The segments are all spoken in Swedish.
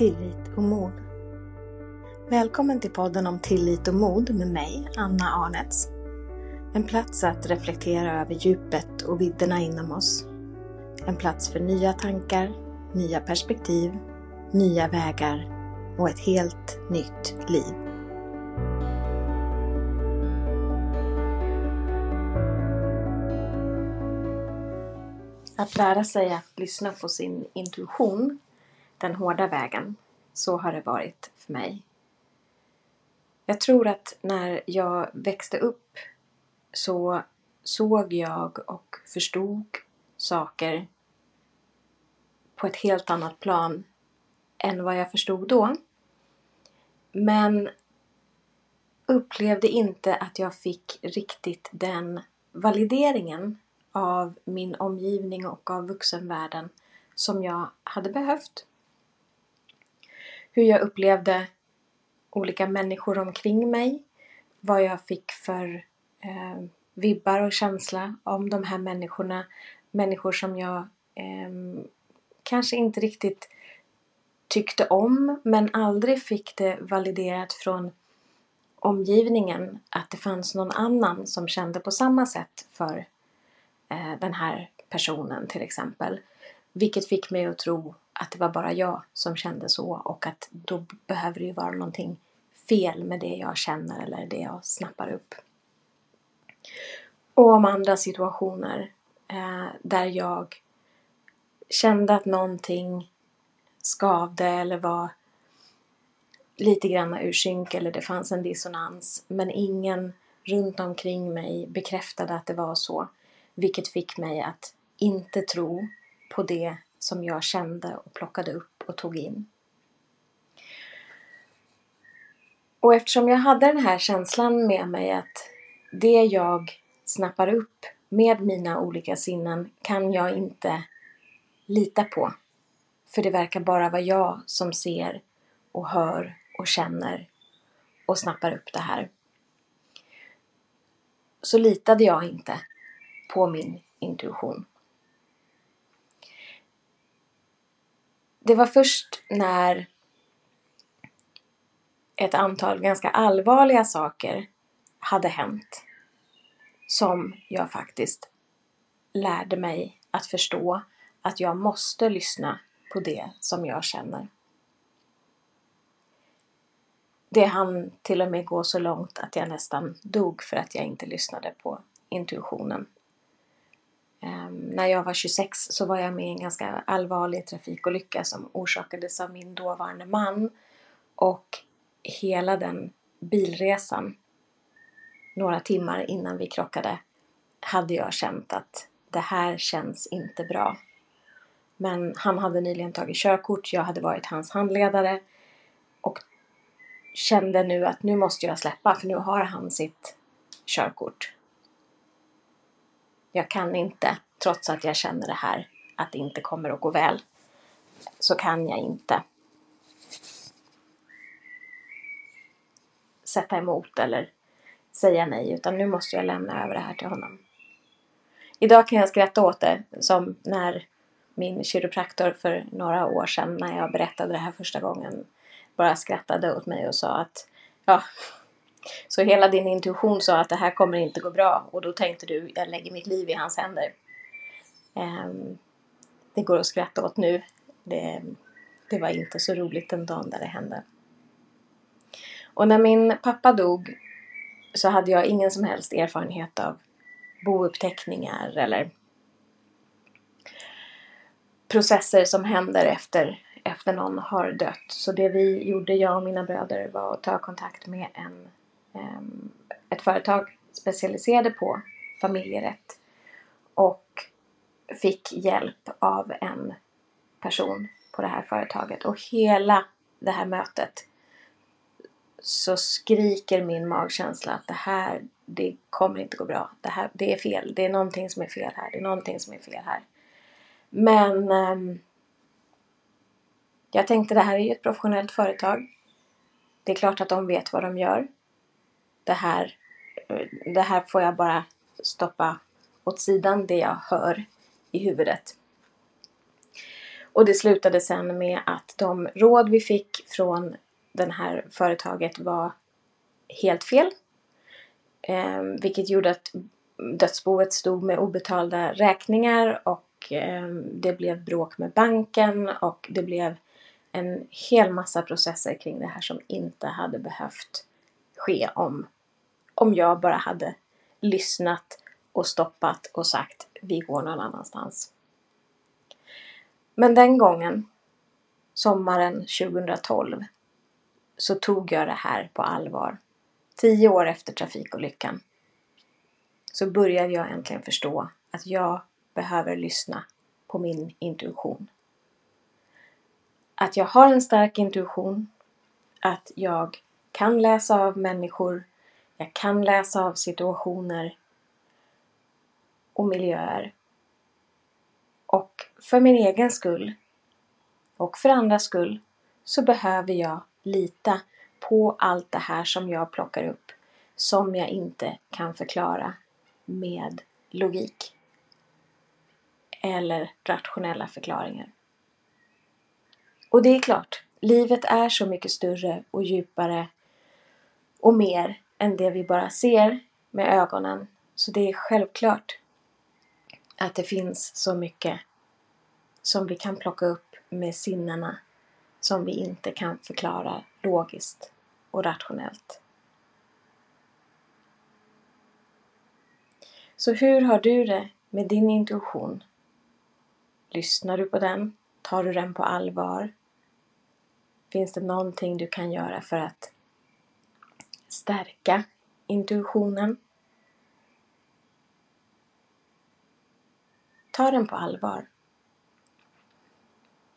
tillit och mod. Välkommen till podden om tillit och mod med mig, Anna Arnets. En plats att reflektera över djupet och vidderna inom oss. En plats för nya tankar, nya perspektiv, nya vägar och ett helt nytt liv. Att lära sig att lyssna på sin intuition, den hårda vägen, så har det varit för mig. Jag tror att när jag växte upp så såg jag och förstod saker på ett helt annat plan än vad jag förstod då. Men upplevde inte att jag fick riktigt den valideringen av min omgivning och av vuxenvärlden som jag hade behövt. Hur jag upplevde olika människor omkring mig, vad jag fick för eh, vibbar och känsla om de här människorna. Människor som jag eh, kanske inte riktigt tyckte om men aldrig fick det validerat från omgivningen att det fanns någon annan som kände på samma sätt för eh, den här personen till exempel. Vilket fick mig att tro att det var bara jag som kände så och att då behöver det ju vara någonting fel med det jag känner eller det jag snappar upp. Och om andra situationer eh, där jag kände att någonting skavde eller var lite grann ur synk eller det fanns en dissonans men ingen runt omkring mig bekräftade att det var så. Vilket fick mig att inte tro på det som jag kände och plockade upp och tog in. Och eftersom jag hade den här känslan med mig att det jag snappar upp med mina olika sinnen kan jag inte lita på. För det verkar bara vara jag som ser och hör och känner och snappar upp det här. Så litade jag inte på min intuition. Det var först när ett antal ganska allvarliga saker hade hänt som jag faktiskt lärde mig att förstå att jag måste lyssna på det som jag känner. Det hann till och med gå så långt att jag nästan dog för att jag inte lyssnade på intuitionen. Ehm, när jag var 26 så var jag med i en ganska allvarlig trafikolycka som orsakades av min dåvarande man och hela den bilresan, några timmar innan vi krockade, hade jag känt att det här känns inte bra. Men han hade nyligen tagit körkort, jag hade varit hans handledare och kände nu att nu måste jag släppa för nu har han sitt körkort. Jag kan inte, trots att jag känner det här, att det inte kommer att gå väl, så kan jag inte sätta emot eller säga nej utan nu måste jag lämna över det här till honom. Idag kan jag skratta åt det som när min kiropraktor för några år sedan när jag berättade det här första gången bara skrattade åt mig och sa att ja, så hela din intuition sa att det här kommer inte gå bra och då tänkte du jag lägger mitt liv i hans händer. Um, det går att skratta åt nu. Det, det var inte så roligt den dagen där det hände. Och när min pappa dog så hade jag ingen som helst erfarenhet av bouppteckningar eller processer som händer efter, efter någon har dött. Så det vi gjorde, jag och mina bröder, var att ta kontakt med en, Ehm, ett företag specialiserade på familjerätt och fick hjälp av en person på det här företaget. Och hela det här mötet så skriker min magkänsla att det här, det kommer inte gå bra. Det här, det är fel. Det är någonting som är fel här. Det är någonting som är fel här. Men um, jag tänkte det här är ju ett professionellt företag. Det är klart att de vet vad de gör. Det här, det här får jag bara stoppa åt sidan, det jag hör i huvudet. Och det slutade sen med att de råd vi fick från det här företaget var helt fel. Eh, vilket gjorde att dödsboet stod med obetalda räkningar och eh, det blev bråk med banken och det blev en hel massa processer kring det här som inte hade behövt ske om, om jag bara hade lyssnat och stoppat och sagt vi går någon annanstans. Men den gången, sommaren 2012, så tog jag det här på allvar. Tio år efter trafikolyckan så började jag äntligen förstå att jag behöver lyssna på min intuition. Att jag har en stark intuition, att jag kan läsa av människor, jag kan läsa av situationer och miljöer. Och för min egen skull och för andras skull så behöver jag lita på allt det här som jag plockar upp som jag inte kan förklara med logik eller rationella förklaringar. Och det är klart, livet är så mycket större och djupare och mer än det vi bara ser med ögonen. Så det är självklart att det finns så mycket som vi kan plocka upp med sinnena som vi inte kan förklara logiskt och rationellt. Så hur har du det med din intuition? Lyssnar du på den? Tar du den på allvar? Finns det någonting du kan göra för att stärka intuitionen? Ta den på allvar.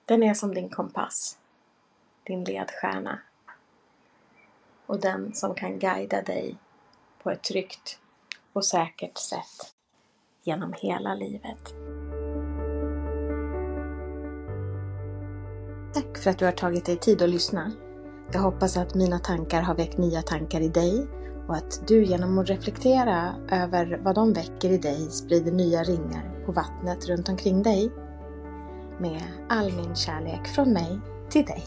Den är som din kompass, din ledstjärna och den som kan guida dig på ett tryggt och säkert sätt genom hela livet. Tack för att du har tagit dig tid att lyssna. Jag hoppas att mina tankar har väckt nya tankar i dig och att du genom att reflektera över vad de väcker i dig sprider nya ringar på vattnet runt omkring dig. Med all min kärlek från mig till dig.